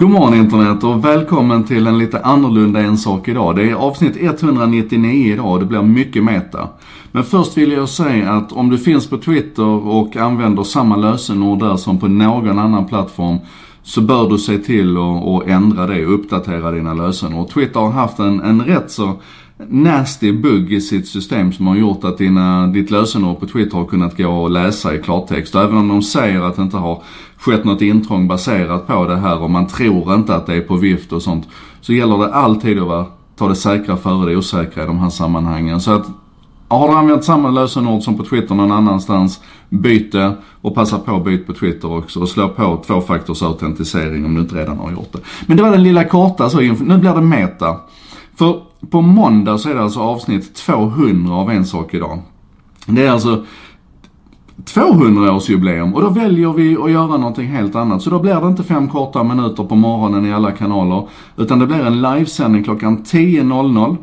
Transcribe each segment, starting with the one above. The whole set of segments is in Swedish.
God morgon internet och välkommen till en lite annorlunda en sak idag. Det är avsnitt 199 idag och det blir mycket meta. Men först vill jag säga att om du finns på Twitter och använder samma lösenord där som på någon annan plattform så bör du se till att ändra det och uppdatera dina lösenord. Twitter har haft en, en rätt så nasty bugg i sitt system som har gjort att dina, ditt lösenord på Twitter har kunnat gå och läsa i klartext. Och även om de säger att det inte har skett något intrång baserat på det här och man tror inte att det är på vift och sånt. Så gäller det alltid att vara, ta det säkra före det osäkra i de här sammanhangen. Så att har du använt samma lösenord som på Twitter någon annanstans, byt det och passa på att byta på Twitter också och slå på tvåfaktorsautentisering om du inte redan har gjort det. Men det var den lilla korta, så nu blir det meta. För på måndag så är det alltså avsnitt 200 av En sak idag. Det är alltså 200-årsjubileum och då väljer vi att göra någonting helt annat. Så då blir det inte fem korta minuter på morgonen i alla kanaler. Utan det blir en livesändning klockan 10.00.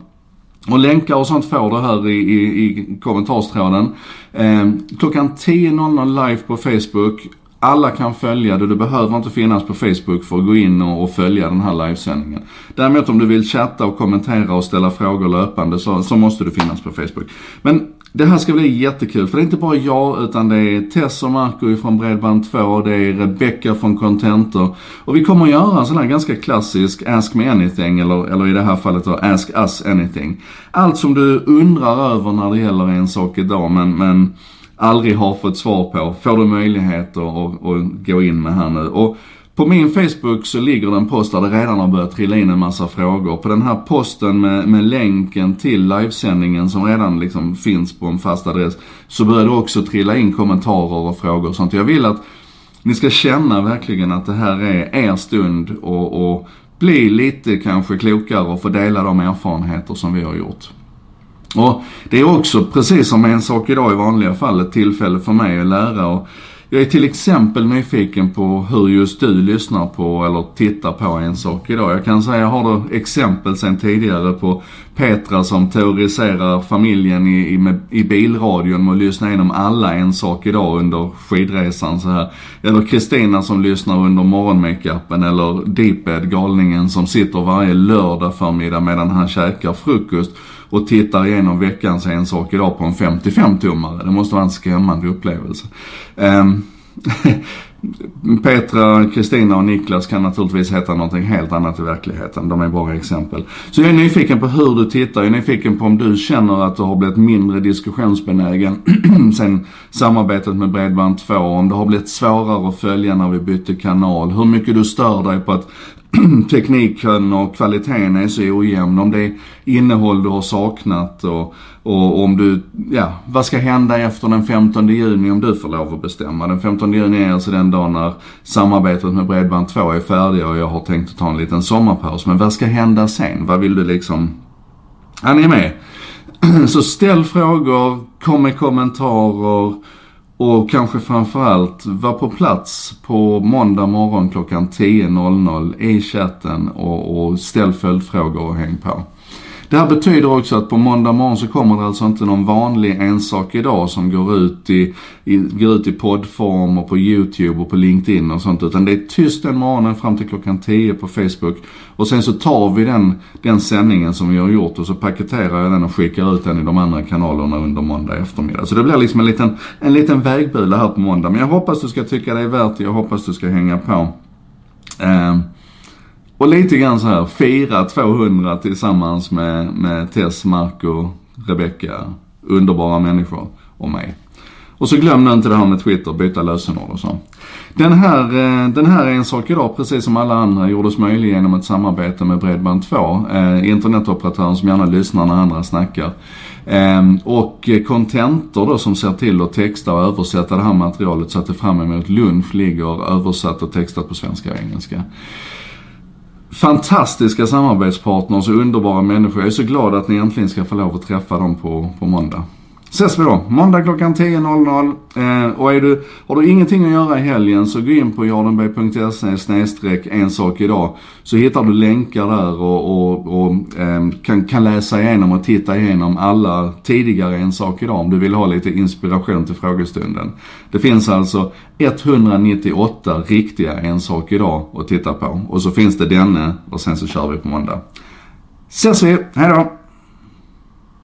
Och länkar och sånt får du här i, i, i kommentarstråden. Eh, klockan 10.00 live på Facebook. Alla kan följa det, du behöver inte finnas på Facebook för att gå in och, och följa den här livesändningen. Däremot om du vill chatta och kommentera och ställa frågor löpande så, så måste du finnas på Facebook. Men det här ska bli jättekul för det är inte bara jag utan det är Tess och Marco från Bredband2, det är Rebecca från Contentor. Och vi kommer att göra en sån här ganska klassisk Ask Me Anything eller, eller i det här fallet då Ask Us Anything. Allt som du undrar över när det gäller en sak idag men, men aldrig har fått svar på får du möjlighet att, att, att gå in med här nu. Och på min Facebook så ligger det en post där det redan har börjat trilla in en massa frågor. På den här posten med, med länken till livesändningen som redan liksom finns på en fast adress så börjar det också trilla in kommentarer och frågor och sånt. Jag vill att ni ska känna verkligen att det här är er stund och, och bli lite kanske klokare och få dela de erfarenheter som vi har gjort. Och det är också precis som en sak idag i vanliga fall ett tillfälle för mig att lära och jag är till exempel nyfiken på hur just du lyssnar på eller tittar på en sak idag. Jag kan säga, jag har då exempel sen tidigare på Petra som terroriserar familjen i, i, med, i bilradion med att lyssna igenom alla En sak idag under skidresan så här. Eller Kristina som lyssnar under morgonmakeupen eller Deeped, galningen som sitter varje lördag förmiddag medan han käkar frukost och tittar igenom veckans En sak idag på en 55-tummare. Det måste vara en skrämmande upplevelse. Um, Petra, Kristina och Niklas kan naturligtvis heta någonting helt annat i verkligheten. De är bara exempel. Så jag är nyfiken på hur du tittar. Jag är nyfiken på om du känner att du har blivit mindre diskussionsbenägen sen samarbetet med Bredband2. Om det har blivit svårare att följa när vi bytte kanal. Hur mycket du stör dig på att tekniken och kvaliteten är så ojämn. Om det är innehåll du har saknat och, och om du, ja, vad ska hända efter den 15 juni om du får lov att bestämma. Den 15 juni är alltså den dagen när samarbetet med Bredband2 är färdigt och jag har tänkt att ta en liten sommarpaus. Men vad ska hända sen? Vad vill du liksom, är ni med? Så ställ frågor, kom med kommentarer och kanske framförallt var på plats på måndag morgon klockan 10.00 i chatten och, och ställ följdfrågor och häng på. Det här betyder också att på måndag morgon så kommer det alltså inte någon vanlig ensak idag som går ut i, i, går ut i poddform och på YouTube och på LinkedIn och sånt. Utan det är tyst den morgonen fram till klockan 10 på Facebook. Och sen så tar vi den, den sändningen som vi har gjort och så paketerar jag den och skickar ut den i de andra kanalerna under måndag eftermiddag. Så det blir liksom en liten, en liten vägbula här på måndag. Men jag hoppas du ska tycka det är värt det. Jag hoppas du ska hänga på. Uh, och lite grann så här, fira 200 tillsammans med, med Tess, Marco, Rebecca, underbara människor och mig. Och så glöm nu inte det här med Twitter, byta lösenord och så. Den här, eh, den här är en sak idag, precis som alla andra, gjordes möjlig genom ett samarbete med Bredband2. Eh, internetoperatören som gärna lyssnar när andra snackar. Eh, och Contentor då som ser till att texta och översätta det här materialet så att det fram emot lunch ligger översatt och textat på svenska och engelska fantastiska samarbetspartners och underbara människor. Jag är så glad att ni äntligen ska få lov att träffa dem på, på måndag ses vi då. Måndag klockan 10.00. Eh, och är du, har du ingenting att göra i helgen så gå in på jardenberg.se snedstreck en sak idag. Så hittar du länkar där och, och, och eh, kan, kan läsa igenom och titta igenom alla tidigare En sak idag om du vill ha lite inspiration till frågestunden. Det finns alltså 198 riktiga En sak idag att titta på. Och så finns det denne och sen så kör vi på måndag. Ses vi, hejdå!